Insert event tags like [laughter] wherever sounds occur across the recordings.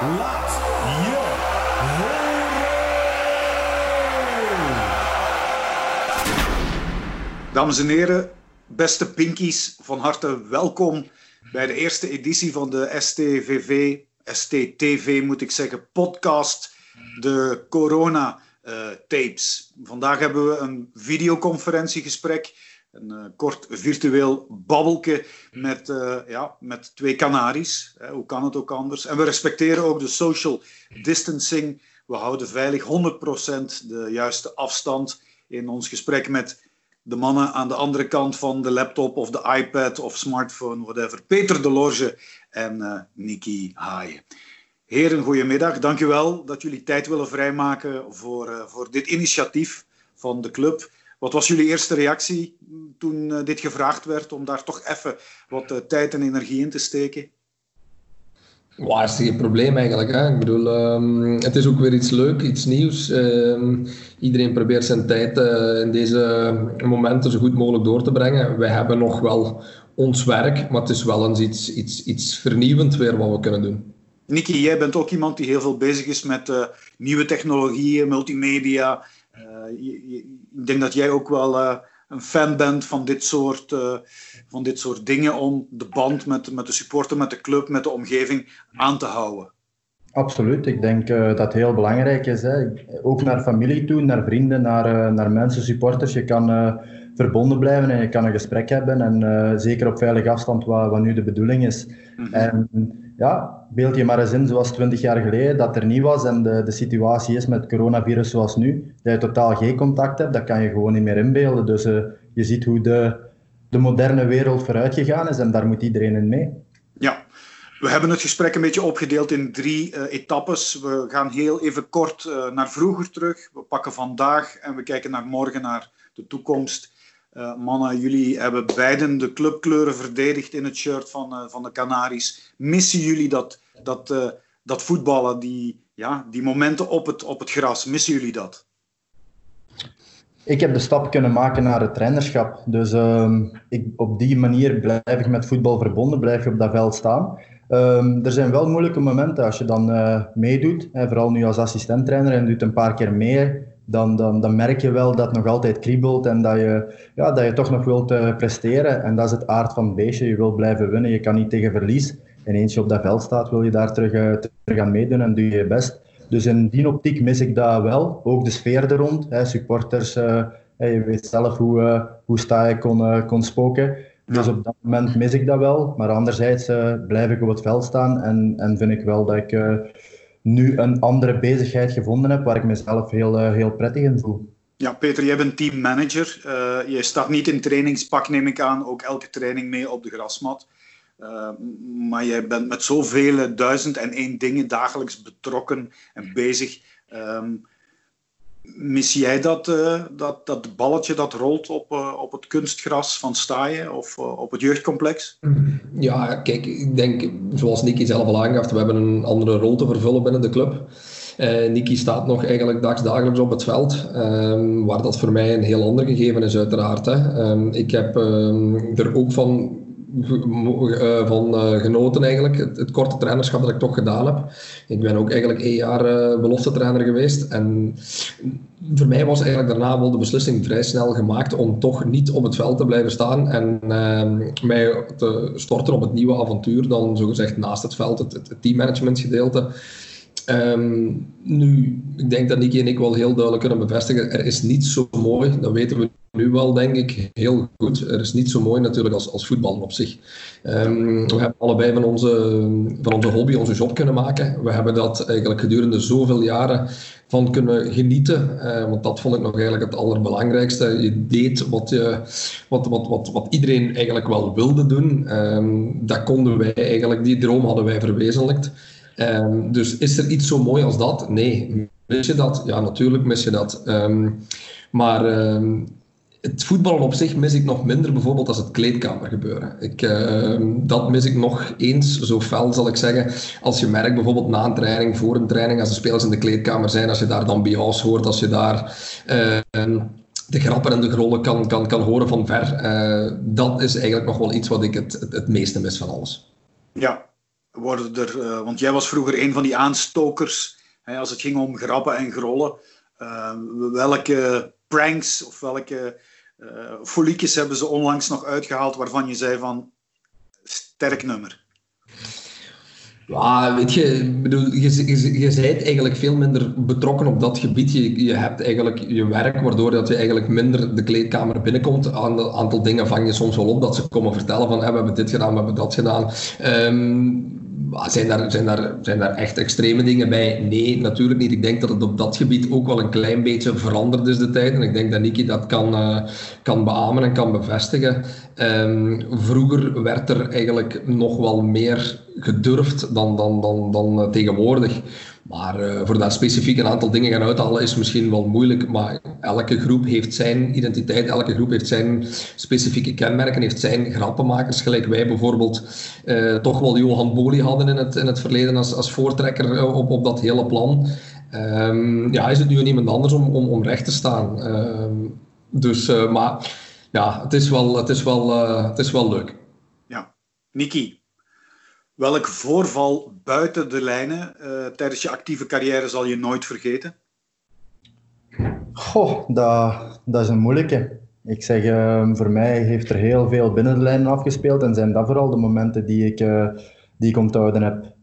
Laat je. Dames en heren, beste pinkies, van harte welkom bij de eerste editie van de STVV, STTV moet ik zeggen, podcast, de corona uh, tapes. Vandaag hebben we een videoconferentiegesprek een uh, kort virtueel babbelke met, uh, ja, met twee Canaries. Hè, hoe kan het ook anders? En we respecteren ook de social distancing. We houden veilig 100% de juiste afstand in ons gesprek met de mannen aan de andere kant van de laptop of de iPad of smartphone, whatever. Peter Delorge en uh, Niki Haaien. Heren, goedemiddag. Dank u wel dat jullie tijd willen vrijmaken voor, voor dit initiatief van de club. Wat was jullie eerste reactie toen uh, dit gevraagd werd om daar toch even wat uh, tijd en energie in te steken? Waar is geen probleem eigenlijk? Hè? Ik bedoel, um, het is ook weer iets leuk, iets nieuws. Um, iedereen probeert zijn tijd uh, in deze momenten zo goed mogelijk door te brengen. Wij hebben nog wel ons werk, maar het is wel eens iets, iets, iets vernieuwend weer wat we kunnen doen. Niki, jij bent ook iemand die heel veel bezig is met nieuwe technologieën, multimedia. Je, je, ik denk dat jij ook wel uh, een fan bent van dit, soort, uh, van dit soort dingen om de band met, met de supporter, met de club, met de omgeving aan te houden. Absoluut, ik denk uh, dat het heel belangrijk is. Hè. Ook naar familie toe, naar vrienden, naar, naar mensen, supporters. Je kan verbonden blijven en je kan een gesprek hebben. En zeker op veilige afstand, wat, wat nu de bedoeling is. Mm-hmm. En ja, beeld je maar eens in zoals 20 jaar geleden, dat er niet was en de, de situatie is met coronavirus zoals nu, dat je totaal geen contact hebt, dat kan je gewoon niet meer inbeelden. Dus uh, je ziet hoe de, de moderne wereld vooruit gegaan is en daar moet iedereen in mee. Ja, we hebben het gesprek een beetje opgedeeld in drie uh, etappes. We gaan heel even kort uh, naar vroeger terug. We pakken vandaag en we kijken naar morgen, naar de toekomst. Uh, mannen, jullie hebben beiden de clubkleuren verdedigd in het shirt van, uh, van de Canaries. Missen jullie dat, dat, uh, dat voetballen, die, ja, die momenten op het, op het gras? Missen jullie dat? Ik heb de stap kunnen maken naar het trainerschap. Dus ehm, ik, op die manier blijf ik met voetbal verbonden, blijf je op dat veld staan. Um, er zijn wel moeilijke momenten als je dan meedoet, hè, vooral nu als assistent-trainer en doet een paar keer mee dan, dan, dan merk je wel dat het nog altijd kriebelt en dat je, ja, dat je toch nog wilt uh, presteren. En dat is het aard van het beestje. Je wilt blijven winnen, je kan niet tegen verlies. En eens je op dat veld staat, wil je daar terug, uh, terug aan meedoen en doe je je best. Dus in die optiek mis ik dat wel. Ook de sfeer er rond. Hè, supporters, uh, je weet zelf hoe, hoe sta je kon, kon spoken. Dus op dat moment mis ik dat wel. Maar anderzijds blijf ik op het veld staan en, en vind ik wel dat ik nu een andere bezigheid gevonden heb waar ik mezelf heel, uh, heel prettig in voel. Ja, Peter, jij bent teammanager. Uh, je staat niet in trainingspak, neem ik aan, ook elke training mee op de grasmat. Uh, maar jij bent met zoveel duizend en één dingen dagelijks betrokken en bezig. Um, mis jij dat, uh, dat, dat balletje dat rolt op, uh, op het kunstgras van Staaien of uh, op het jeugdcomplex? Ja, kijk, ik denk, zoals Niki zelf al aangaf, we hebben een andere rol te vervullen binnen de club. Niki staat nog eigenlijk dagelijks op het veld, um, waar dat voor mij een heel ander gegeven is uiteraard. Hè. Um, ik heb um, er ook van van uh, genoten eigenlijk. Het, korte trainerschap dat ik toch gedaan heb. Ik ben ook eigenlijk één jaar uh, belofte trainer geweest. En voor mij was eigenlijk daarna wel de beslissing vrij snel gemaakt om toch niet op het veld te blijven staan en uh, mij te storten op het nieuwe avontuur dan zogezegd naast het veld, het, het teammanagement gedeelte. Um, nu, ik denk dat Nicky en ik wel heel duidelijk kunnen bevestigen, er is niet zo mooi, dat weten we nu wel, denk ik, heel goed. Er is niet zo mooi natuurlijk als, als voetbal op zich. Um, we hebben allebei van onze, van onze hobby onze job kunnen maken. We hebben dat eigenlijk gedurende zoveel jaren van kunnen genieten. Uh, want dat vond ik nog eigenlijk het allerbelangrijkste. Je deed wat, je, wat, wat, wat, wat iedereen eigenlijk wel wilde doen. Dat konden wij eigenlijk, die droom hadden wij verwezenlijkt. Um, dus is er iets zo mooi als dat? Nee. Mis je dat? Ja, natuurlijk mis je dat. Um, maar um, het voetballen op zich mis ik nog minder bijvoorbeeld als het kleedkamergebeuren. Ik, uh, dat mis ik nog eens zo fel, zal ik zeggen. Als je merkt bijvoorbeeld na een training, voor een training, als de spelers in de kleedkamer zijn, als je daar dan ambiance hoort, als je daar... De grappen en de grollen kan, kan, kan horen van ver. Uh, dat is eigenlijk nog wel iets wat ik het, het, het meeste mis van alles. Ja, worden er, uh, want jij was vroeger een van die aanstokers hè, als het ging om grappen en grollen. Uh, welke pranks of welke uh, foliekjes hebben ze onlangs nog uitgehaald waarvan je zei van sterk nummer? Ja, weet je, bedoel, je, je, je bent eigenlijk veel minder betrokken op dat gebied. Je, je hebt eigenlijk je werk, waardoor dat je eigenlijk minder de kleedkamer binnenkomt. Een aantal dingen vang je soms wel op, dat ze komen vertellen van we hebben dit gedaan, we hebben dat gedaan. Um, zijn daar, zijn, daar, zijn daar echt extreme dingen bij? Nee, natuurlijk niet. Ik denk dat het op dat gebied ook wel een klein beetje veranderd is de tijd. En ik denk dat Niki dat kan, uh, kan beamen en kan bevestigen. Um, vroeger werd er eigenlijk nog wel meer gedurfd dan, dan, dan, dan uh, tegenwoordig. Maar uh, voor daar specifiek een aantal dingen gaan uithalen is misschien wel moeilijk. Maar elke groep heeft zijn identiteit, elke groep heeft zijn specifieke kenmerken, heeft zijn grappenmakers. Gelijk wij bijvoorbeeld uh, toch wel Johan Boli hadden in het, in het verleden als, als voortrekker op, op dat hele plan. Um, ja, is het nu niemand anders om, om, om recht te staan. Um, dus, maar ja, het is wel, het is wel, het is wel leuk. Ja, Niki, Welk voorval buiten de lijnen uh, tijdens je actieve carrière zal je nooit vergeten? Goh, dat, dat is een moeilijke. Ik zeg, uh, voor mij heeft er heel veel binnen de lijnen afgespeeld en zijn dat vooral de momenten die ik, uh, die onthouden heb.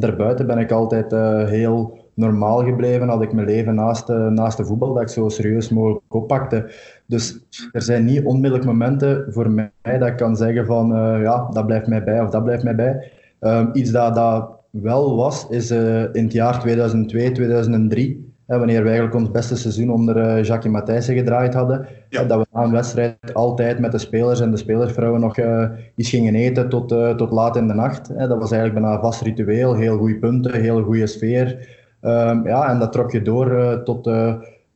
daarbuiten ben ik altijd heel normaal gebleven, had ik mijn leven naast, naast de voetbal, dat ik zo serieus mogelijk oppakte. Dus er zijn niet onmiddellijk momenten voor mij dat ik kan zeggen van ja, dat blijft mij bij of dat blijft mij bij. Um, iets dat, dat wel was, is uh, in het jaar 2002, 2003, hè, wanneer we eigenlijk ons beste seizoen onder uh, Jacques Matthijssen gedraaid hadden, ja. dat we na een wedstrijd altijd met de spelers en de spelersvrouwen nog uh, iets gingen eten tot, tot laat in de nacht. Hè. Dat was eigenlijk bijna een vast ritueel, heel goede punten, heel goede sfeer. Um, ja, en dat trok je door tot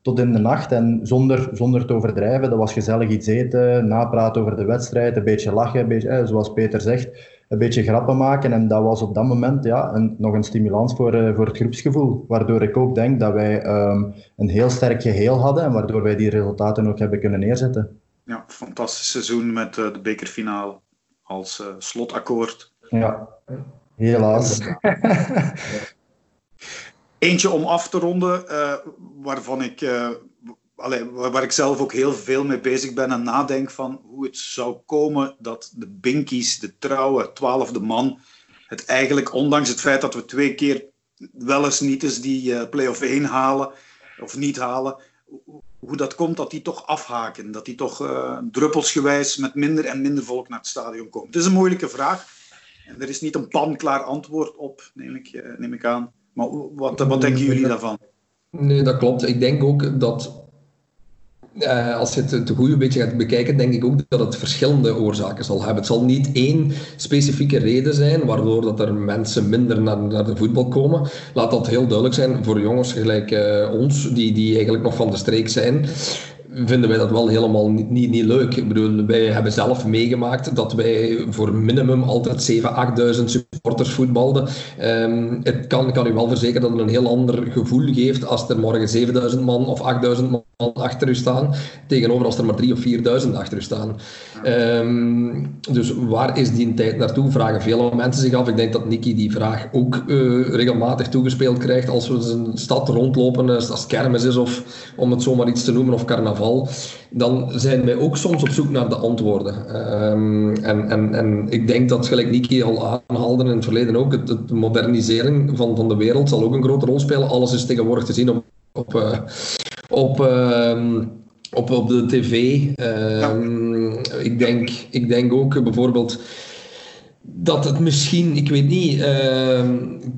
tot in de nacht en zonder, zonder te overdrijven. Dat was gezellig iets eten, napraten over de wedstrijd, een beetje lachen, een beetje, eh, zoals Peter zegt een beetje grappen maken. En dat was op dat moment ja, een, nog een stimulans voor, uh, voor het groepsgevoel. Waardoor ik ook denk dat wij um, een heel sterk geheel hadden en waardoor wij die resultaten ook hebben kunnen neerzetten. Ja, fantastisch seizoen met uh, de bekerfinale als uh, slotakkoord. Ja, helaas. [laughs] Eentje om af te ronden, waarvan ik allee, waar ik zelf ook heel veel mee bezig ben en nadenk van hoe het zou komen dat de Binkies, de trouwe twaalfde man, het eigenlijk, ondanks het feit dat we twee keer wel eens niet eens die uh, play-off 1 halen of niet halen, hoe dat komt dat die toch afhaken, dat die toch uh, druppelsgewijs met minder en minder volk naar het stadion komen. Het is een moeilijke vraag en er is niet een panklaar antwoord op, neem ik, uh, neem ik aan. Maar wat, wat denken jullie daarvan? Nee, dat klopt. Ik denk ook dat uh, als je het te goed beetje gaat bekijken, denk ik ook dat het verschillende oorzaken zal hebben. Het zal niet één specifieke reden zijn waardoor dat er mensen minder naar, naar de voetbal komen. Laat dat heel duidelijk zijn voor jongens gelijk uh, ons, die, die eigenlijk nog van de streek zijn vinden wij dat wel helemaal niet, niet, leuk. Ik bedoel, wij hebben zelf meegemaakt dat wij voor minimum altijd 7.000, 8.000 supporters voetbalden. Um, het kan, kan u wel verzekeren dat het een heel ander gevoel geeft als er morgen 7.000 man of 8.000 man achter u staan, tegenover als er maar 3.000 of 4.000 achter u staan. Um, dus waar is die tijd naartoe? Vragen veel mensen zich af. Ik denk dat Nicky die vraag ook uh, regelmatig toegespeeld krijgt als we een stad rondlopen, als kermis is of om het zomaar iets te noemen, of carnaval dan zijn wij ook soms op zoek naar de antwoorden. Um, en, en, en ik denk dat, gelijk Niki al aanhaalde in het verleden ook, het, de modernisering van, van de wereld zal ook een grote rol spelen. Alles is tegenwoordig te zien op, op, op, uh, op, op de tv. Um, ja. ik, denk, ik denk ook bijvoorbeeld dat het misschien, ik weet niet, uh,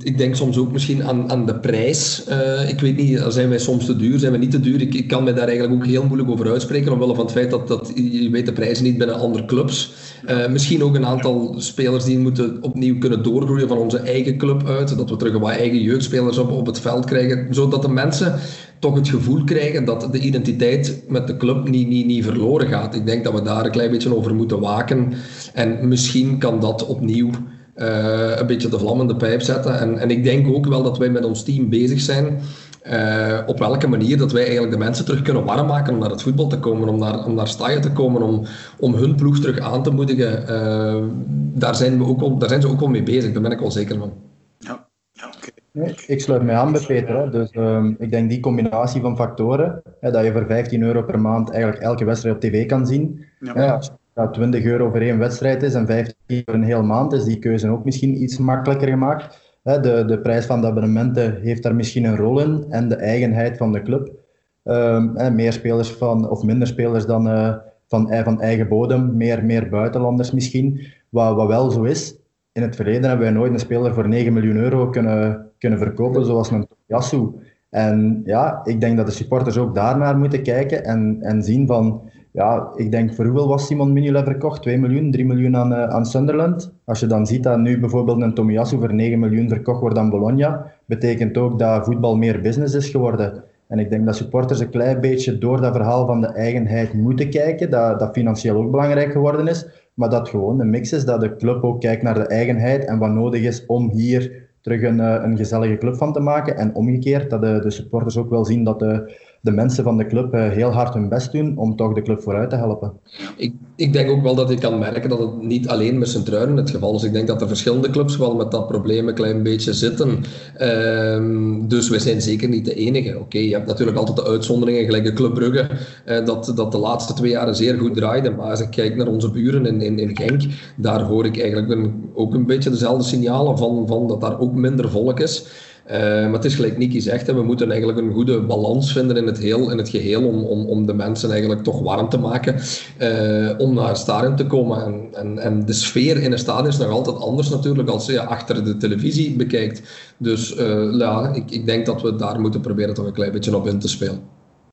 ik denk soms ook misschien aan, aan de prijs. Uh, ik weet niet, zijn wij soms te duur, zijn we niet te duur? Ik, ik, kan me daar eigenlijk ook heel moeilijk over uitspreken, omwille van het feit dat, dat je weet de prijzen niet binnen andere clubs. Uh, misschien ook een aantal spelers die moeten opnieuw kunnen doorgroeien van onze eigen club uit, dat we terug wat eigen jeugdspelers op, op het veld krijgen, zodat de mensen toch het gevoel krijgen dat de identiteit met de club niet, niet, niet verloren gaat. Ik denk dat we daar een klein beetje over moeten waken. En misschien kan dat opnieuw uh, een beetje de vlammende pijp zetten. En, en ik denk ook wel dat wij met ons team bezig zijn op welke manier dat wij eigenlijk de mensen terug kunnen warm maken om naar het voetbal te komen, om naar, om naar staaien te komen, om, om hun ploeg terug aan te moedigen. daar, zijn we ook al, daar zijn ze ook al mee bezig, daar ben ik wel zeker van. Ja, ja oké. Nee, ik sluit mij aan bij Peter. Hè. Dus ehm, ik denk die combinatie van factoren, hè, dat je voor 15 euro per maand eigenlijk elke wedstrijd op tv kan zien. Ja. Hè, als dat 20 euro voor één wedstrijd is en 15 voor een hele maand, is die keuze ook misschien iets makkelijker gemaakt. Hè, de, de prijs van de abonnementen heeft daar misschien een rol in en de eigenheid van de club. Um, meer spelers van, of minder spelers dan uh, van, eh, van eigen bodem, meer, meer buitenlanders misschien. Wat, wat wel zo is, in het verleden hebben wij nooit een speler voor 9 miljoen euro kunnen, kunnen verkopen, zoals een Yasu. En ja, ik denk dat de supporters ook daarnaar moeten kijken en, en zien van, ja, ik denk voor hoeveel was Simon Mignolet verkocht? 2 miljoen, 3 miljoen aan, uh, aan Sunderland. Als je dan ziet dat nu bijvoorbeeld een Tomiyasu voor 9 miljoen verkocht wordt aan Bologna, betekent ook dat voetbal meer business is geworden. En ik denk dat supporters een klein beetje door dat verhaal van de eigenheid moeten kijken, dat, dat financieel ook belangrijk geworden is, maar dat gewoon een mix is, dat de club ook kijkt naar de eigenheid en wat nodig is om hier terug een, eh, een gezellige club van te maken. En omgekeerd, dat de, de supporters ook wel zien dat de, de mensen van de club eh, heel hard hun best doen om toch de club vooruit te helpen. Ik, ik denk ook wel dat ik kan merken dat het niet alleen met Sint-Truiden het geval is. Ik denk dat er verschillende clubs wel met dat probleem een klein beetje zitten. Um, dus wij zijn zeker niet de enige. Oké, je hebt natuurlijk altijd de uitzonderingen, gelijk de Club Brugge, eh, dat, dat de laatste twee jaren zeer goed draaide. Maar als ik kijk naar onze buren in, in, in Genk, daar hoor ik eigenlijk ook een beetje dezelfde signalen van, van dat daar ook minder volk is. Uh, maar het is gelijk Niki zegt, hè, we moeten eigenlijk een goede balans vinden in het, heel, in het geheel om, om, om de mensen eigenlijk toch warm te maken uh, om naar het stadion te komen. En, en, en de sfeer in een stadion is nog altijd anders natuurlijk als je achter de televisie bekijkt. Dus uh, ja, ik, ik denk dat we daar moeten proberen toch een klein beetje op in te spelen.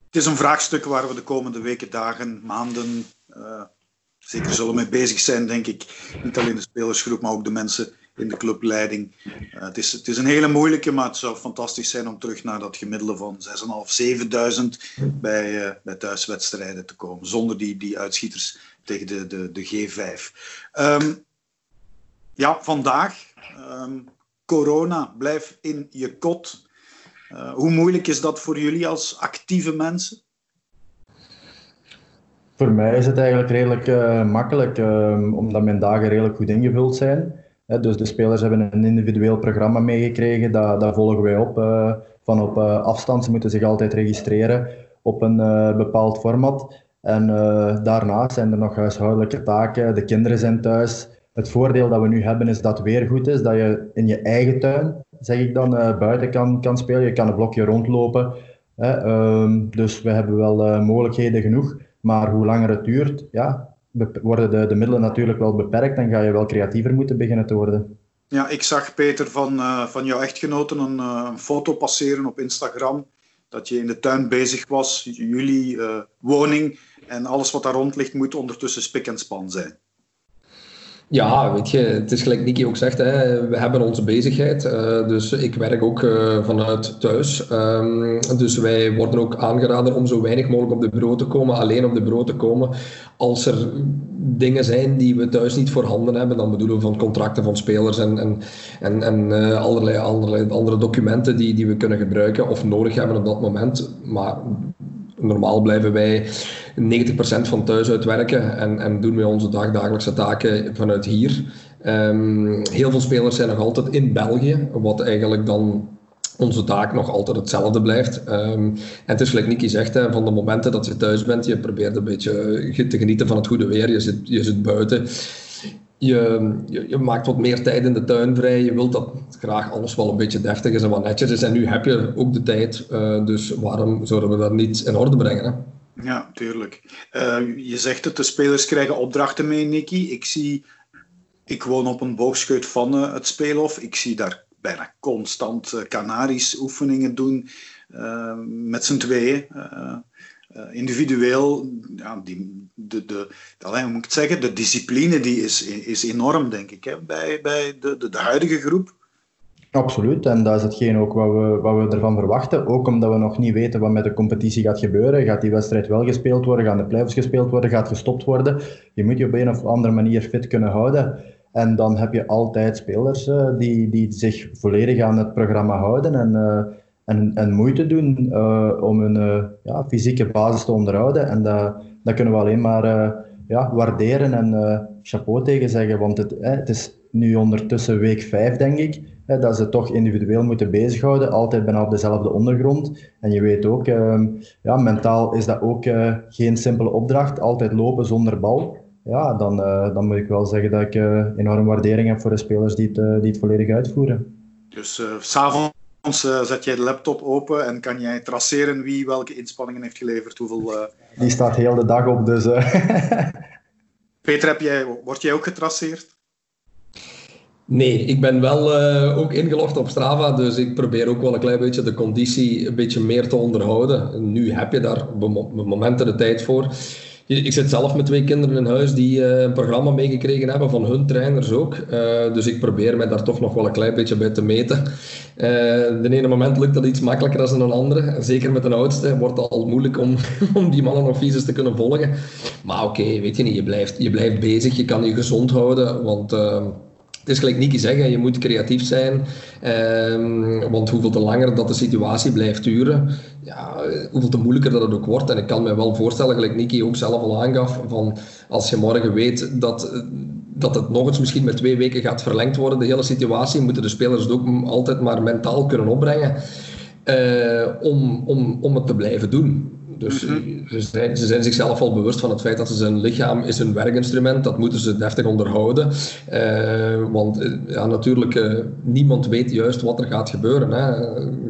Het is een vraagstuk waar we de komende weken, dagen, maanden zeker zullen mee bezig zijn, denk ik. Niet alleen de spelersgroep, maar ook de mensen in de clubleiding. Uh, het, is, het is een hele moeilijke, maar het zou fantastisch zijn om terug naar dat gemiddelde van 6.500, 7.000 bij, uh, bij thuiswedstrijden te komen. Zonder die, die uitschieters tegen de, de, de G5. Um, ja, vandaag. Um, corona, blijf in je kot. Uh, hoe moeilijk is dat voor jullie als actieve mensen? Voor mij is het eigenlijk redelijk makkelijk, uh, omdat mijn dagen redelijk goed ingevuld zijn. Dus de spelers hebben een individueel programma meegekregen, dat, dat volgen wij op uh, van op afstand. Ze moeten zich altijd registreren op een bepaald format. En daarnaast zijn er nog huishoudelijke taken, de kinderen zijn thuis. Het voordeel dat we nu hebben is dat het weer goed is, dat je in je eigen tuin, zeg ik dan, buiten kan, kan spelen. Je kan een blokje rondlopen. Ehm, dus we hebben wel mogelijkheden genoeg. Maar hoe langer het duurt, ja, worden de, de middelen natuurlijk wel beperkt en ga je wel creatiever moeten beginnen te worden. Ja, ik zag Peter van, uh, van jouw echtgenoten een, uh, foto passeren op Instagram. Dat je in de tuin bezig was, jullie uh, woning en alles wat daar rond ligt moet ondertussen spik en span zijn. Ja, weet je, het is gelijk Nicky ook zegt, hè, we hebben onze bezigheid. Uh, dus ik werk ook uh, vanuit thuis. Um, dus wij worden ook aangeraden om zo weinig mogelijk op de bureau te komen, alleen op de bureau te komen. Als er dingen zijn die we thuis niet voorhanden hebben, dan bedoelen we van contracten van spelers en, en, en, en allerlei, allerlei andere documenten die, die we kunnen gebruiken of nodig hebben op dat moment. Maar normaal blijven wij 90% van thuis uitwerken en, en doen wij onze dagdagelijkse taken vanuit hier. Um, heel veel spelers zijn nog altijd in België, wat eigenlijk dan onze taak nog altijd hetzelfde blijft. Um, en het is gelijk Nicky zegt, hè, van de momenten dat je thuis bent, je probeert een beetje te genieten van het goede weer, je zit, je zit buiten. Je, je, maakt wat meer tijd in de tuin vrij. Je wilt dat graag alles wel een beetje deftig is en wat netjes is. En nu heb je ook de tijd, uh, dus waarom zouden we dat niet in orde brengen? Hè? Ja, tuurlijk. Uh, je zegt het, de spelers krijgen opdrachten mee, Nicky. Ik zie, ik woon op een boogscheut van uh, het speelhof. Ik zie daar bijna constant uh, Canaries oefeningen doen met z'n tweeën. individueel, ja, die, de, de, alleen, moet ik zeggen, de discipline die is, is enorm, denk ik, hè, bij, bij de, de huidige groep. Absoluut, en dat is hetgeen ook wat we, wat we ervan verwachten. Ook omdat we nog niet weten wat met de competitie gaat gebeuren. Gaat die wedstrijd wel gespeeld worden? Gaan de play gespeeld worden? Gaat gestopt worden? Je moet je op een of andere manier fit kunnen houden. En dan heb je altijd spelers uh, die, die zich volledig aan het programma houden. En uh, en, en moeite doen uh, om hun ja, fysieke basis te onderhouden. En dat, dat kunnen we alleen maar ja, waarderen en chapeau tegen zeggen. Want het, het is nu ondertussen week 5, denk ik, hè, dat ze toch individueel moeten bezighouden. Altijd bijna op dezelfde ondergrond. En je weet ook, ehm, ja, mentaal is dat ook geen simpele opdracht. Altijd lopen zonder bal. Ja, dan, dan moet ik wel zeggen dat ik enorm waardering heb voor de spelers die het, die het volledig uitvoeren. Dus uh, s'avonds uh, zet jij de laptop open en kan jij traceren wie welke inspanningen heeft geleverd. Hoeveel, uh... Die staat heel de dag op, dus... [laughs] Peter, heb jij, word jij ook getraceerd? Nee, ik ben wel uh, ook ingelogd op Strava, dus ik probeer ook wel een klein beetje de conditie een beetje meer te onderhouden. Nu heb je daar momenten de tijd voor. Ik zit zelf met twee kinderen in huis die uh, een programma meegekregen hebben van hun trainers ook. Uh, dus ik probeer mij daar toch nog wel een klein beetje bij te meten. Uh, de ene moment lukt dat iets makkelijker dan een andere. Zeker met een oudste wordt het al moeilijk om, [laughs] om die mannen of visus te kunnen volgen. Maar oké, weet je niet, je blijft, je blijft bezig, je kan je gezond houden. Want is gelijk Niki zeggen, je moet creatief zijn. Um, want hoeveel te langer dat de situatie blijft duren, ja, hoeveel te moeilijker dat het ook wordt. En ik kan me wel voorstellen, gelijk Niki ook zelf al aangaf, van als je morgen weet dat, dat het nog eens misschien met twee weken gaat verlengd worden, de hele situatie, moeten de spelers het ook altijd maar mentaal kunnen opbrengen. Uh, om, om, om het te blijven doen. Dus mhm. ze, zijn, ze zijn zichzelf al bewust van het feit dat ze zijn lichaam is een werkinstrument. Dat moeten ze deftig onderhouden. Uh, want uh, ja, natuurlijk, uh, niemand weet juist wat er gaat gebeuren. Hè.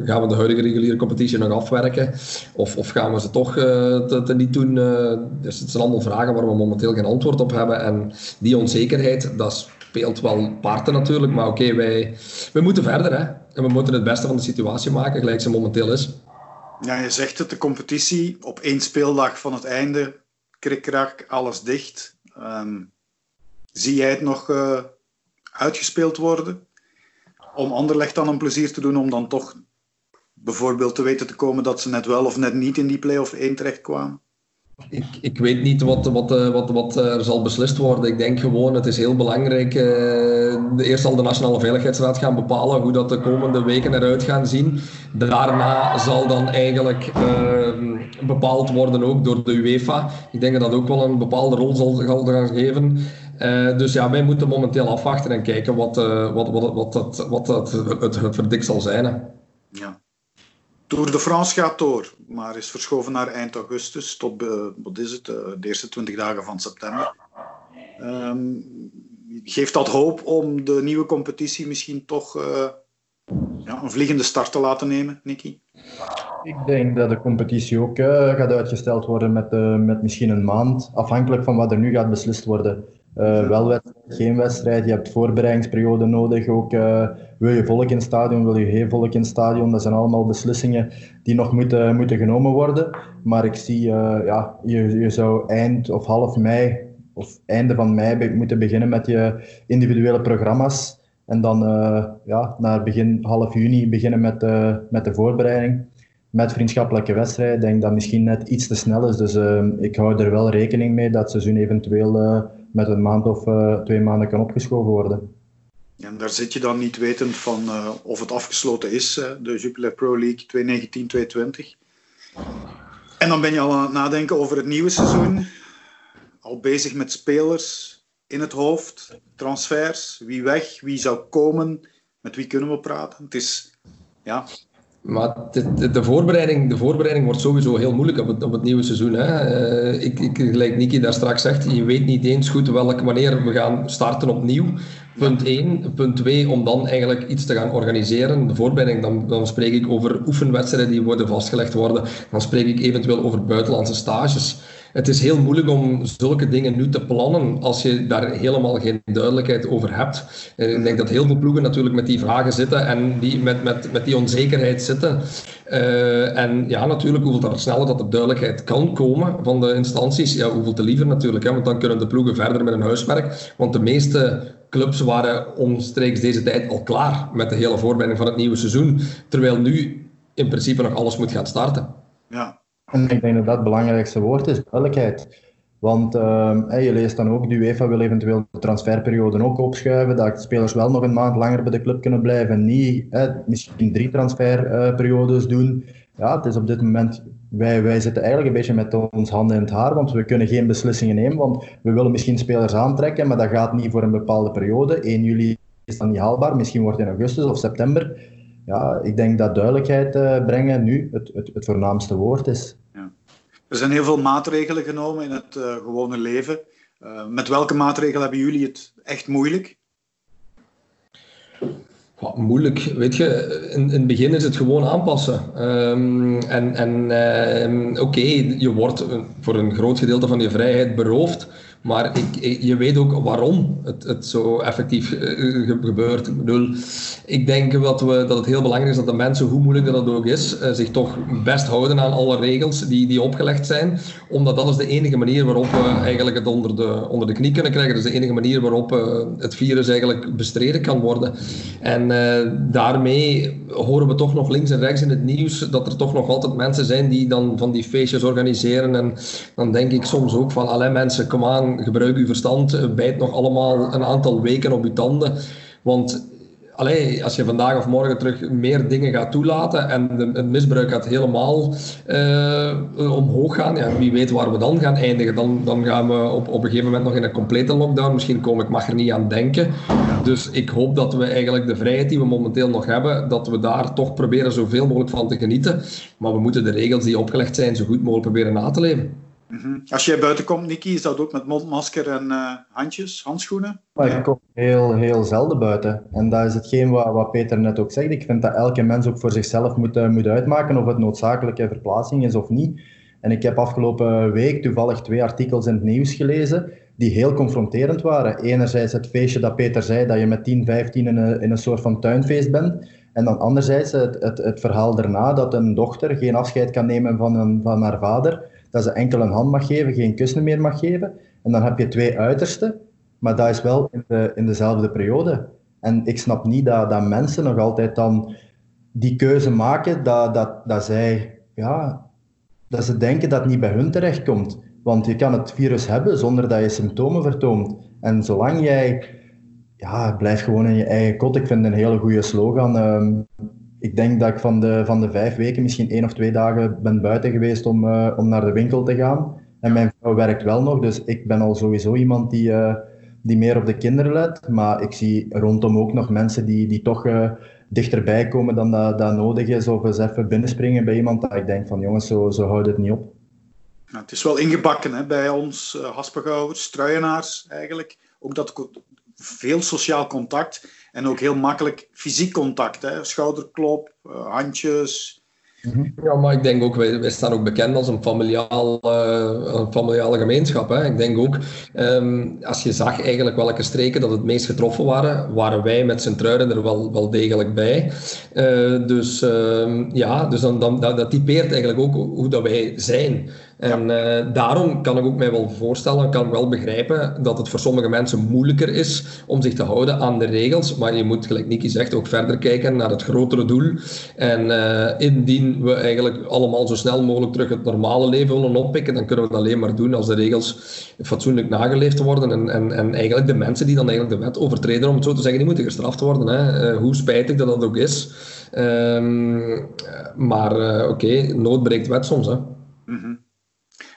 Gaan we de huidige reguliere competitie nog afwerken? Of, of gaan we ze toch te, te, niet doen? dus het zijn allemaal vragen waar we momenteel geen antwoord op hebben. En die onzekerheid, dat speelt wel parten natuurlijk. Maar oké, okay, wij, wij moeten verder. Hè. En we moeten het beste van de situatie maken, gelijk ze momenteel is. Ja, je zegt het, de competitie op één speeldag van het einde, krikrak, alles dicht. Um, zie jij het nog uh, uitgespeeld worden? Om Anderlecht dan een plezier te doen om dan toch bijvoorbeeld te weten te komen dat ze net wel of net niet in die play-off 1 terechtkwamen? Ik, ik weet niet wat, wat, eh, wat, wat er zal beslist worden. Ik denk gewoon, het is heel belangrijk. Uh, eerst zal de Nationale Veiligheidsraad gaan bepalen hoe dat de komende weken eruit gaan zien. Daarna zal dan eigenlijk uh, bepaald worden ook door de UEFA. Ik denk dat dat ook wel een bepaalde rol zal, gaan geven. Uh, dus ja, wij moeten momenteel afwachten en kijken wat, wat, wat, wat, wat, wat het, het, het verdikt zal zijn. Hè. Ja. Tour de France gaat door, maar is verschoven naar eind augustus tot, uh, wat is het, uh, de eerste 20 dagen van september. Um, geeft dat hoop om de nieuwe competitie misschien toch uh, ja, een vliegende start te laten nemen, Nicky? Ik denk dat de competitie ook gaat uitgesteld worden met, met misschien een maand, afhankelijk van wat er nu gaat beslist worden. Uh, wel wedstrijd, geen wedstrijd. Je hebt voorbereidingsperiode nodig. Ook uh, wil je volk in het stadion, wil je geen volk in het stadion. Dat zijn allemaal beslissingen die nog moeten, moeten genomen worden. Maar ik zie, uh, ja, je, je zou eind of half mei of einde van mei moeten beginnen met je individuele programma's. En dan ja, naar begin half juni beginnen met, met de voorbereiding. Met vriendschappelijke wedstrijden. Ik denk dat misschien net iets te snel is. Dus ik hou er wel rekening mee dat seizoen eventueel met een maand of uh, twee maanden kan opgeschoven worden. En daar zit je dan niet wetend van uh, of het afgesloten is, uh, de Jupiler Pro League 2019-2020. En dan ben je al aan het nadenken over het nieuwe seizoen. Al bezig met spelers in het hoofd, transfers, wie weg, wie zou komen, met wie kunnen we praten. Het is, ja, maar de, de, voorbereiding, de voorbereiding wordt sowieso heel moeilijk op het, op het nieuwe seizoen. Hè. Uh, ik, ik, gelijk Niki daar straks zegt, je weet niet eens goed wanneer we gaan starten opnieuw. Punt 1. Punt 2, om dan eigenlijk iets te gaan organiseren. De voorbereiding, dan, dan spreek ik over oefenwedstrijden die worden vastgelegd worden. Dan spreek ik eventueel over buitenlandse stages het is heel moeilijk om zulke dingen nu te plannen als je daar helemaal geen duidelijkheid over hebt. Ik denk dat heel veel ploegen natuurlijk met die vragen zitten en die met, met, met die onzekerheid zitten. Uh, en ja, natuurlijk, hoeveel te sneller dat er duidelijkheid kan komen van de instanties, ja, hoeveel te liever natuurlijk. Hè, want dan kunnen de ploegen verder met hun huiswerk. Want de meeste clubs waren omstreeks deze tijd al klaar met de hele voorbereiding van het nieuwe seizoen. Terwijl nu in principe nog alles moet gaan starten. Ja, en ik denk dat dat het belangrijkste woord is, duidelijkheid. Want uh, je leest dan ook, de UEFA wil eventueel de transferperiode ook opschuiven, dat spelers wel nog een maand langer bij de club kunnen blijven, niet misschien drie transferperiodes doen. Ja, het is op dit moment, wij, wij zitten eigenlijk een beetje met ons handen in het haar, want we kunnen geen beslissingen nemen, want we willen misschien spelers aantrekken, maar dat gaat niet voor een bepaalde periode. 1 juli is dat niet haalbaar, misschien wordt het in augustus of september. Ja, ik denk dat duidelijkheid uh, brengen nu het, het, het voornaamste woord is. Er zijn heel veel maatregelen genomen in het uh, gewone leven. Uh, met welke maatregelen hebben jullie het echt moeilijk? Wat moeilijk, weet je, in, in, het begin is het gewoon aanpassen. Um, en en uh, oké, je wordt voor een groot gedeelte van je vrijheid beroofd. Maar ik, je weet ook waarom het, het zo effectief uh, gebeurt. Ik bedoel, ik denk dat, we, dat het heel belangrijk is dat de mensen, hoe moeilijk dat ook is, uh, zich toch best houden aan alle regels die, die opgelegd zijn. Omdat dat is de enige manier waarop we eigenlijk het onder de, onder de knie kunnen krijgen. Dat is de enige manier waarop uh, het virus eigenlijk bestreden kan worden. En daarmee horen we toch nog links en rechts in het nieuws dat er toch nog altijd mensen zijn die dan van die feestjes organiseren. En dan denk ik soms ook van, alle mensen, kom aan, gebruik uw verstand, bijt nog allemaal een aantal weken op uw tanden. Want allee, als je vandaag of morgen terug meer dingen gaat toelaten en de, het misbruik gaat helemaal uh, omhoog gaan, ja, wie weet waar we dan gaan eindigen. Dan, dan gaan we op, op een gegeven moment nog in een complete lockdown. Misschien kom ik mag er niet aan denken. Dus ik hoop dat we eigenlijk de vrijheid die we momenteel nog hebben, dat we daar toch proberen zoveel mogelijk van te genieten. Maar we moeten de regels die opgelegd zijn zo goed mogelijk proberen na te leven. Mhm. Als jij buiten komt, Nicky, is dat ook met mondmasker en uh, handjes, handschoenen? Maar ik kom heel, heel zelden buiten. En dat is hetgeen wat, wat Peter net ook zegt. Ik vind dat elke mens ook voor zichzelf moet, uh, moet uitmaken of het noodzakelijke verplaatsing is of niet. En ik heb afgelopen week toevallig twee artikels in het nieuws gelezen die heel confronterend waren. Enerzijds het feestje dat Peter zei, dat je met 10, 15 in een, in een soort van tuinfeest bent. En dan anderzijds het, het, het verhaal daarna dat een dochter geen afscheid kan nemen van, een, van haar vader dat ze enkel een hand mag geven, geen kussen meer mag geven. En dan heb je twee uitersten, maar dat is wel in, de, in dezelfde periode. En ik snap niet dat, dat mensen nog altijd dan die keuze maken dat, dat, dat zij, ja, dat ze denken dat het niet bij hun terechtkomt. Want je kan het virus hebben zonder dat je symptomen vertoont. En zolang jij, ja, blijf gewoon in je eigen kot. Ik vind een hele goede slogan. Um, ik denk dat ik van de, van de vijf weken misschien één of twee dagen ben buiten geweest om, uh, om naar de winkel te gaan. En mijn vrouw werkt wel nog, dus ik ben al sowieso iemand die, uh, die meer op de kinderen let. Maar ik zie rondom ook nog mensen die, die toch uh, dichterbij komen dan dat, dat nodig is. Of eens even binnenspringen bij iemand dat ik denk van jongens, zo, zo houdt het niet op. Nou, het is wel ingebakken hè, bij ons, uh, haspengouwers, struienaars eigenlijk. Ook dat veel sociaal contact. En ook heel makkelijk fysiek contact, hè? schouderklop, uh, handjes. Ja, maar ik denk ook, wij, wij staan ook bekend als een, familiaal, uh, een familiale gemeenschap. Hè. Ik denk ook, um, als je zag eigenlijk welke streken dat het meest getroffen waren, waren wij met Sint-Truiden er wel, wel degelijk bij. Uh, dus uh, ja, dus dan, dan, dat, dat typeert eigenlijk ook hoe dat wij zijn. En uh, daarom kan ik ook mij wel voorstellen, kan ik wel begrijpen dat het voor sommige mensen moeilijker is om zich te houden aan de regels. Maar je moet, gelijk Niki zegt, ook verder kijken naar het grotere doel. En uh, indien we eigenlijk allemaal zo snel mogelijk terug het normale leven willen oppikken, dan kunnen we dat alleen maar doen als de regels fatsoenlijk nageleefd worden. En, en, en eigenlijk de mensen die dan eigenlijk de wet overtreden, om het zo te zeggen, die moeten gestraft worden. Hè. Uh, hoe spijtig dat dat ook is. Um, maar oké, okay, nood breekt wet soms. Hè. Mm -hmm.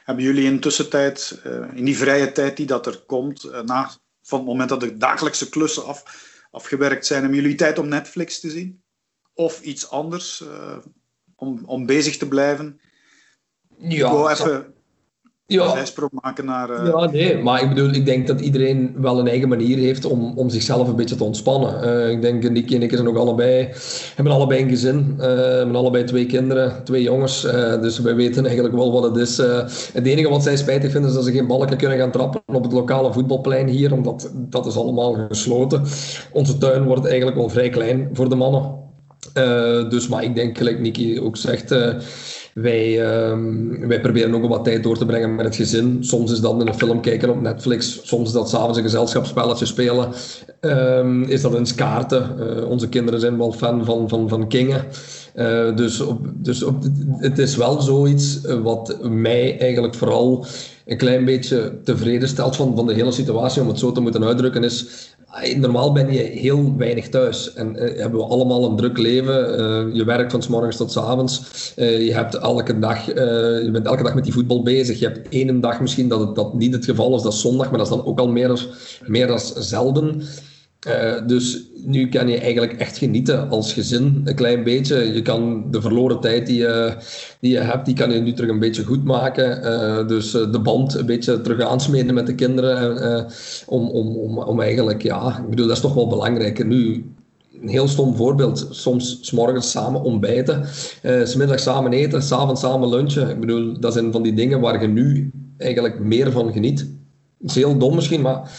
Hebben jullie in tussentijd, uh, in die vrije tijd die dat er komt, uh, na, van het moment dat de dagelijkse klussen af, afgewerkt zijn, hebben jullie tijd om Netflix te zien? Of iets anders, uh, om, om bezig te blijven? Ja, ik even ja. zijsprong maken naar... Uh... Ja, nee, maar ik bedoel, ik denk dat iedereen wel een eigen manier heeft om, om zichzelf een beetje te ontspannen. Uh, ik denk, Nicky en ik zijn ook allebei, hebben allebei een gezin, uh, hebben allebei twee kinderen, twee jongens, dus wij weten eigenlijk wel wat het is. het enige wat zij spijtig vinden is dat ze geen balken kunnen gaan trappen op het lokale voetbalplein hier, omdat dat is allemaal gesloten. Onze tuin wordt eigenlijk wel vrij klein voor de mannen. dus, maar ik denk, gelijk Nicky ook zegt Wij, ehm, wij proberen ook wat tijd door te brengen met het gezin. Soms is dat in een film kijken op Netflix, soms is dat s'avonds een gezelschapsspelletje spelen. Um, is dat eens kaarten. Uh, onze kinderen zijn wel fan van, van, van Kingen. Uh, dus op, dus op, het is wel zoiets wat mij eigenlijk vooral een klein beetje tevreden stelt van, van de hele situatie, om het zo te moeten uitdrukken, is normaal ben je heel weinig thuis en uh, hebben we allemaal een druk leven. Uh, je werkt van s morgens tot s avonds. Uh, je, hebt elke dag, je bent elke dag met die voetbal bezig. Je hebt één dag misschien dat dat niet het geval is, dat is zondag, maar dat is dan ook al meer, meer dan zelden. Uh, dus nu kan je eigenlijk echt genieten als gezin, een klein beetje. Je kan de verloren tijd die je, die je hebt, die kan je nu terug een beetje goed maken. Uh, dus uh, de band een beetje terug aansmeden met de kinderen. om, om, om, om eigenlijk, ja, ik bedoel, dat is toch wel belangrijk. Nu, een heel stom voorbeeld. Soms s morgens samen ontbijten, uh, smiddags samen eten, s'avonds samen lunchen. Ik bedoel, dat zijn van die dingen waar je nu eigenlijk meer van geniet. Het is heel dom misschien, maar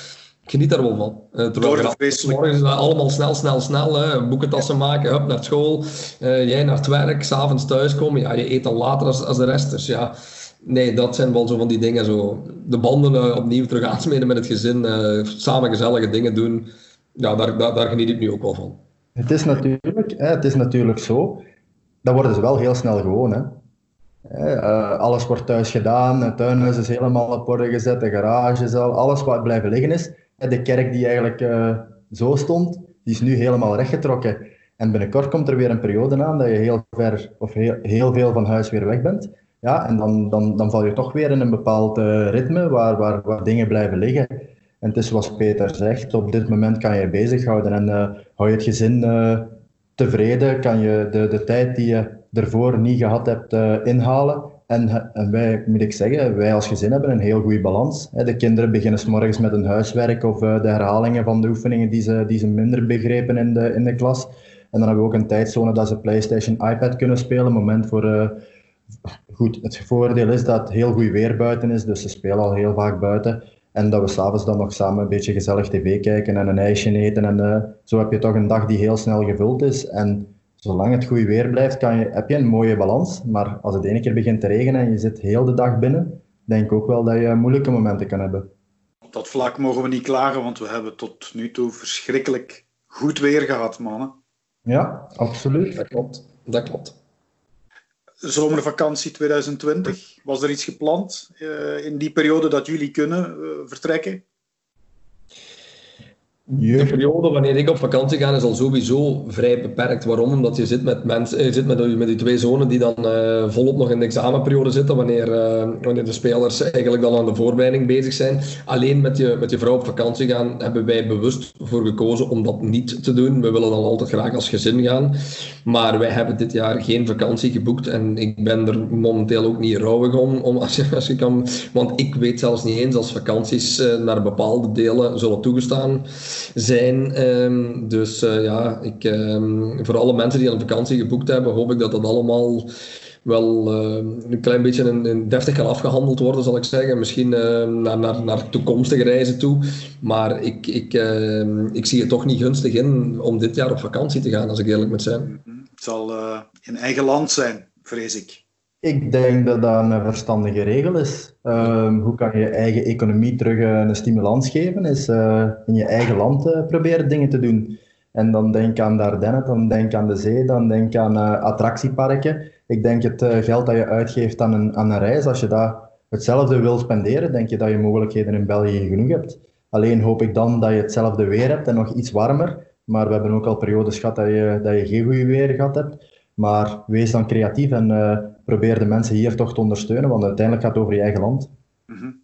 geniet daar wel van. Uh, terwijl morgen is allemaal snel, snel, snel. Hè. Boekentassen maken, hup, naar school. Uh, jij naar het werk, s'avonds thuiskomen. Ja, je eet dan later als, als de rest. Dus ja, nee, dat zijn wel zo van die dingen. Zo. De banden uh, opnieuw terug aansmeden met het gezin. samen gezellige dingen doen. Ja, daar, daar, daar, geniet ik nu ook wel van. Het is natuurlijk, hè, het is natuurlijk zo. Dat worden ze wel heel snel gewoon. Hè. Uh, alles wordt thuis gedaan, het tuinhuis is helemaal op orde gezet, de garage, alles wat blijven liggen is, de kerk die eigenlijk uh, zo stond, die is nu helemaal rechtgetrokken. En binnenkort komt er weer een periode aan dat je heel ver of heel, heel veel van huis weer weg bent. Ja, en dan, dan, dan val je toch weer in een bepaald uh, ritme waar, waar, waar dingen blijven liggen. En het is zoals Peter zegt, op dit moment kan je je bezighouden en uh, hou je het gezin tevreden, kan je de, de tijd die je ervoor niet gehad hebt inhalen. En, en, wij, moet ik zeggen, wij als gezin hebben een heel goede balans. De kinderen beginnen s morgens met hun huiswerk of eh, de herhalingen van de oefeningen die ze, die ze minder begrepen in de, in de klas. En dan hebben we ook een tijdzone dat ze PlayStation, iPad kunnen spelen. Moment voor. Uh, goed, het voordeel is dat het heel goed weer buiten is, dus ze spelen al heel vaak buiten. En dat we s'avonds dan nog samen een beetje gezellig tv kijken en een ijsje eten. En zo heb je toch een dag die heel snel gevuld is. En zolang het goed weer blijft, kan je, heb je een mooie balans. Maar als het ene keer begint te regenen en je zit heel de dag binnen, denk ik ook wel dat je moeilijke momenten kan hebben. Op dat vlak mogen we niet klagen, want we hebben tot nu toe verschrikkelijk goed weer gehad, mannen. Ja, absoluut. Dat klopt. Dat klopt. Zomervakantie 2020, was er iets gepland uh, in die periode dat jullie kunnen uh, vertrekken? De periode wanneer ik op vakantie ga is al sowieso vrij beperkt. Waarom? Omdat je zit met mensen, je zit met, met die twee zonen die dan uh, volop nog in de examenperiode zitten, wanneer, wanneer de spelers eigenlijk dan aan de voorbereiding bezig zijn. Alleen met je, met je vrouw op vakantie gaan hebben wij bewust voor gekozen om dat niet te doen. We willen dan altijd graag als gezin gaan. Maar wij hebben dit jaar geen vakantie geboekt en ik ben er momenteel ook niet rouwig om, om als, je, als je kan. Want ik weet zelfs niet eens als vakanties naar bepaalde delen zullen toegestaan zijn. Um, dus uh, ja, ik, um, voor alle mensen die een vakantie geboekt hebben, hoop ik dat dat allemaal wel uh, een klein beetje een deftig kan afgehandeld worden, zal ik zeggen. Misschien uh, naar, naar, naar toekomstige reizen toe. Maar ik, ik, ik zie het toch niet gunstig in om dit jaar op vakantie te gaan, als ik eerlijk moet zijn. Het zal in eigen land zijn, vrees ik. Ik denk dat dat een verstandige regel is. Um, hoe kan je eigen economie terug uh, een stimulans geven? Is uh, in je eigen land uh, proberen dingen te doen. En dan denk aan de Ardennen, dan denk aan de zee, dan denk aan attractieparken. Ik denk het geld dat je uitgeeft aan een, aan een reis, als je dat hetzelfde wil spenderen, denk je dat je mogelijkheden in België genoeg hebt. Alleen hoop ik dan dat je hetzelfde weer hebt en nog iets warmer. Maar we hebben ook al periodes gehad dat je, dat je geen goede weer gehad hebt. Maar wees dan creatief en probeer de mensen hier toch te ondersteunen, want uiteindelijk gaat het over je eigen land. -hmm.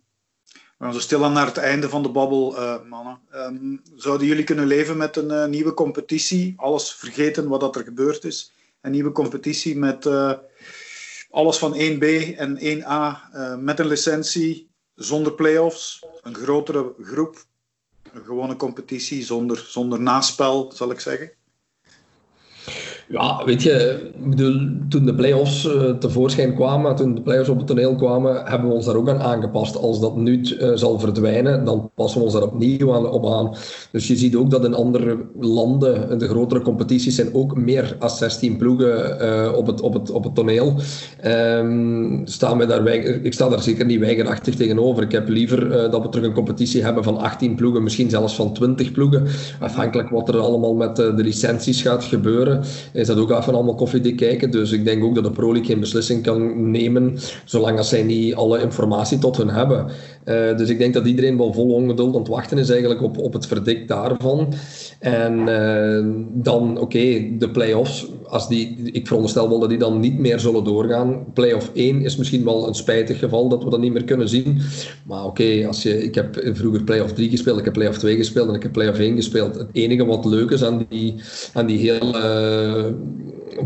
We gaan zo stilaan naar het einde van de babbel, uh, mannen. Um, zouden jullie kunnen leven met een uh, nieuwe competitie? Alles vergeten wat dat er gebeurd is. Een nieuwe competitie met alles van 1B en 1A, met een licentie, zonder play-offs, een grotere groep, een gewone competitie zonder, zonder naspel, zal ik zeggen. Ja, weet je, bedoel, toen de play-offs uh, tevoorschijn kwamen, toen de play-offs op het toneel kwamen, hebben we ons daar ook aan aangepast. Als dat nu uh, zal verdwijnen, dan passen we ons daar opnieuw aan, op aan. Dus je ziet ook dat in andere landen, de grotere competities, zijn ook meer als 16 ploegen uh, op, het, op, het, op het toneel. Um, staan we daar ik sta daar zeker niet weigerachtig tegenover. Ik heb liever dat we terug een competitie hebben van 18 ploegen, misschien zelfs van 20 ploegen. Afhankelijk wat er allemaal met de licenties gaat gebeuren is dat ook even allemaal koffiedik kijken. Dus ik denk ook dat de Pro League geen beslissing kan nemen, zolang als zij niet alle informatie tot hun hebben. Uh, dus ik denk dat iedereen wel vol ongeduld aan het wachten is eigenlijk op, op het verdikt daarvan. En uh, dan, oké, de play-offs, als die, ik veronderstel wel dat die dan niet meer zullen doorgaan. Play-off 1 is misschien wel een spijtig geval dat we dat niet meer kunnen zien. Maar oké, als je, ik heb vroeger play-off 3 gespeeld, ik heb play-off 2 gespeeld en ik heb play-off 1 gespeeld. Het enige wat leuk is aan die, aan die hele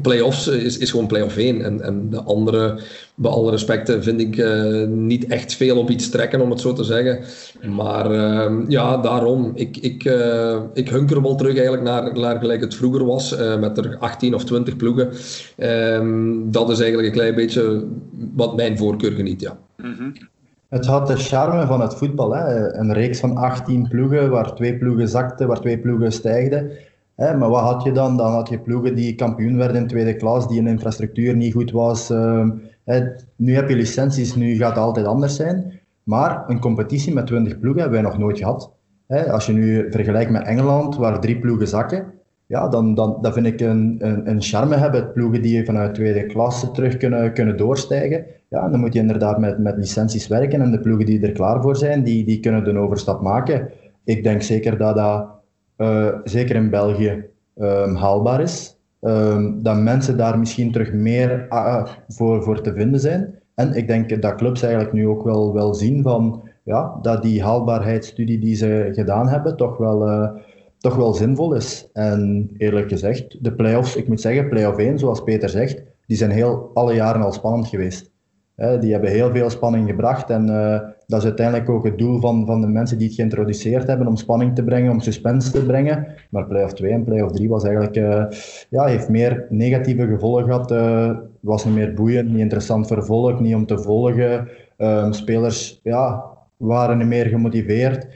play-offs is, is gewoon play-off 1. En, en de andere, bij alle respecten, vind ik uh, niet echt veel op iets trekken, om het zo te zeggen. Maar uh, ja, daarom. Ik, ik, uh, ik hunker wel terug eigenlijk naar, naar gelijk het vroeger was, met er 18 of 20 ploegen. Ehm, dat is eigenlijk een klein beetje wat mijn voorkeur geniet, ja. Mm -hmm. Het had de charme van het voetbal. Hè? Een reeks van 18 ploegen, waar twee ploegen zakten, waar twee ploegen stijgden. Hè? Maar wat had je dan? Dan had je ploegen die kampioen werden in tweede klas, die een infrastructuur niet goed was. Uh, hè? Nu heb je licenties, nu gaat het altijd anders zijn. Maar een competitie met 20 ploegen hebben wij nog nooit gehad. Hè? Als je nu vergelijkt met Engeland, waar drie ploegen zakken, ja, dan, dan dat vind ik een, een, een charme hebben. Ploegen die vanuit tweede klasse terug kunnen, kunnen doorstijgen. Ja, dan moet je inderdaad met, met licenties werken. En de ploegen die er klaar voor zijn, die, die kunnen de overstap maken. Ik denk zeker dat dat, zeker in België, um, haalbaar is. Um, dat mensen daar misschien terug meer uh, voor, voor te vinden zijn. En ik denk dat clubs eigenlijk nu ook wel, wel zien van, ja, dat die haalbaarheidsstudie die ze gedaan hebben toch wel... Uh, toch wel zinvol is. En eerlijk gezegd, de play-offs, ik moet zeggen, play-off 1, zoals Peter zegt, die zijn heel, alle jaren al spannend geweest. Die hebben heel veel spanning gebracht en uh, dat is uiteindelijk ook het doel van, van de mensen die het geïntroduceerd hebben, om spanning te brengen, om suspense te brengen. Maar play-off 2 en play-off 3 was eigenlijk, uh, ja, heeft meer negatieve gevolgen gehad. Uh, was niet meer boeiend, niet interessant voor volk, niet om te volgen. Um, spelers ja, waren niet meer gemotiveerd.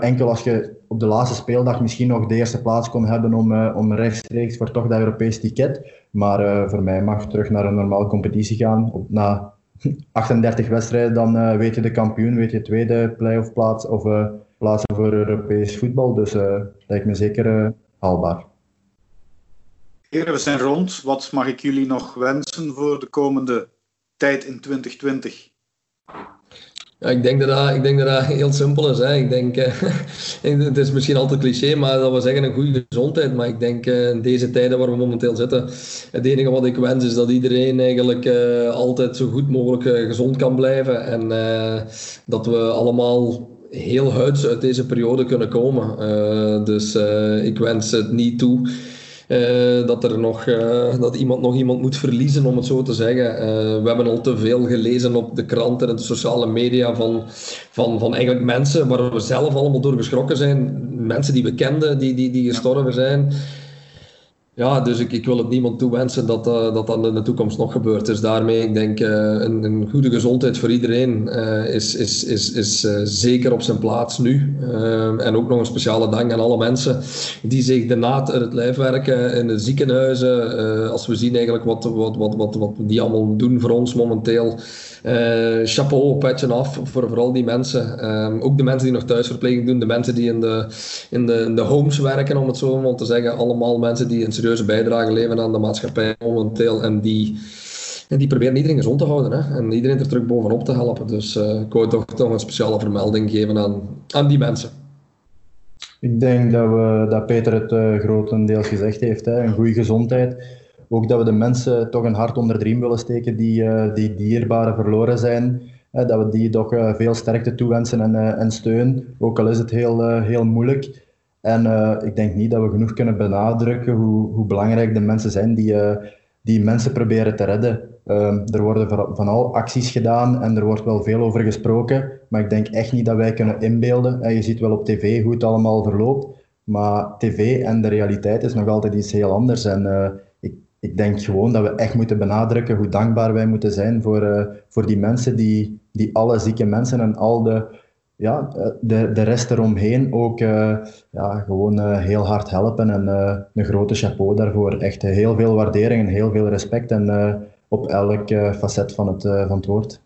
enkel als je op de laatste speeldag misschien nog de eerste plaats kon hebben om, om rechtstreeks voor toch dat Europees ticket. Maar voor mij mag terug naar een normale competitie gaan. Op, na 38 wedstrijden dan uh, weet je de kampioen, weet je tweede play-off plaats of plaatsen voor Europees voetbal. Dus dat lijkt me zeker haalbaar. Heren, we zijn rond. Wat mag ik jullie nog wensen voor de komende tijd in 2020? Ja, ik, denk dat dat, ik denk dat dat heel simpel is. Hè. Ik denk, [laughs] uh, het is misschien altijd cliché, maar dat we zeggen een goede gezondheid. Maar ik denk uh, in deze tijden waar we momenteel zitten, het enige wat ik wens is dat iedereen eigenlijk uh, altijd zo goed mogelijk gezond kan blijven. En dat we allemaal heel huids uit deze periode kunnen komen. dus ik wens het niet toe uh, dat, er nog, uh, dat iemand nog iemand moet verliezen, om het zo te zeggen. Uh, we hebben al te veel gelezen op de kranten en de sociale media van, van, van eigenlijk mensen waar we zelf allemaal door geschrokken zijn. Mensen die we kenden, die, die, die gestorven zijn. Ja, dus ik, ik wil het niemand toewensen dat uh, dat dan in de toekomst nog gebeurt. Dus daarmee, ik denk, uh, een, een, goede gezondheid voor iedereen uh, is, is, is, is zeker op zijn plaats nu. en ook nog een speciale dank aan alle mensen die zich de naad uit het lijf werken in de ziekenhuizen. als we zien eigenlijk wat, wat, wat, wat, wat die allemaal doen voor ons momenteel. Chapeau, petje af voor vooral die mensen. Um, ook de mensen die nog thuisverpleging doen, de mensen die in de, in de, in de homes werken, om het zo maar te zeggen. Allemaal mensen die een serieuze bijdrage leveren aan de maatschappij momenteel. En die, en die proberen iedereen gezond te houden hè? en iedereen er terug bovenop te helpen. Dus uh, ik wou toch, toch een speciale vermelding geven aan, aan die mensen. Ik denk dat, we, dat Peter het uh, grotendeels gezegd heeft. Hè? Een goede gezondheid ook dat we de mensen toch een hart onder de riem willen steken die, uh, die dierbaren verloren zijn. Dat we die toch veel sterkte toewensen en, en steun, ook al is het heel, heel moeilijk. En ik denk niet dat we genoeg kunnen benadrukken hoe, hoe belangrijk de mensen zijn die, die mensen proberen te redden. er worden van al acties gedaan en er wordt wel veel over gesproken, maar ik denk echt niet dat wij kunnen inbeelden. je ziet wel op tv hoe het allemaal verloopt, maar tv en de realiteit is nog altijd iets heel anders. En ik ik denk gewoon dat we echt moeten benadrukken hoe dankbaar wij moeten zijn voor, voor die mensen die, die alle zieke mensen en al de, ja, de, de rest eromheen ook uh, ja, gewoon uh, heel hard helpen. En een grote chapeau daarvoor. Echt heel veel waardering en heel veel respect en op elk facet van het, van het woord.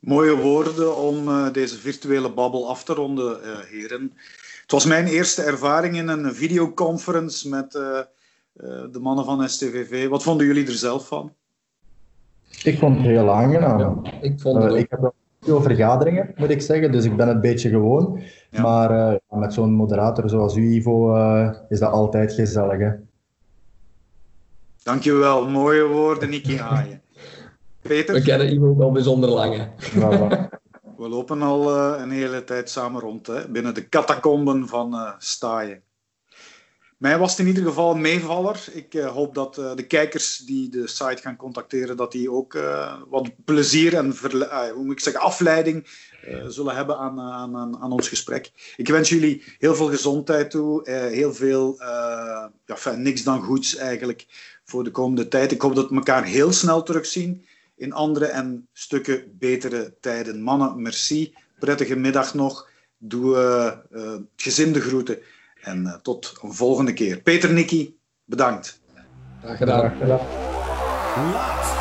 Mooie woorden om deze virtuele babbel af te ronden, heren. Het was mijn eerste ervaring in een videoconference met eh, de mannen van STVV. Wat vonden jullie er zelf van? Ik vond het heel aangenaam. Ja, ik, vond het uh, ik heb veel vergaderingen, moet ik zeggen, dus ik ben het een beetje gewoon. Ja. Maar uh, met zo'n moderator zoals u, Ivo, is dat altijd gezellig. Hè? Dankjewel, mooie woorden, Nicky Haaien. Peter? We kennen Ivo wel bijzonder lang. We lopen al een hele tijd samen rond, hè, binnen de catacomben van Staaien. Mij was het in ieder geval een meevaller. Ik uh, hoop dat uh, de kijkers die de site gaan contacteren, dat die ook uh, wat plezier en hoe ik zeggen, afleiding zullen hebben aan, aan, aan, ons gesprek. Ik wens jullie heel veel gezondheid toe, heel veel, ja, niks dan goeds eigenlijk voor de komende tijd. Ik hoop dat we elkaar heel snel terugzien in andere en stukken betere tijden. Mannen, merci. Prettige middag nog. Doe gezinde groeten. En uh, tot een volgende keer. Peter Nicky, bedankt. Graag gedaan. Graag gedaan.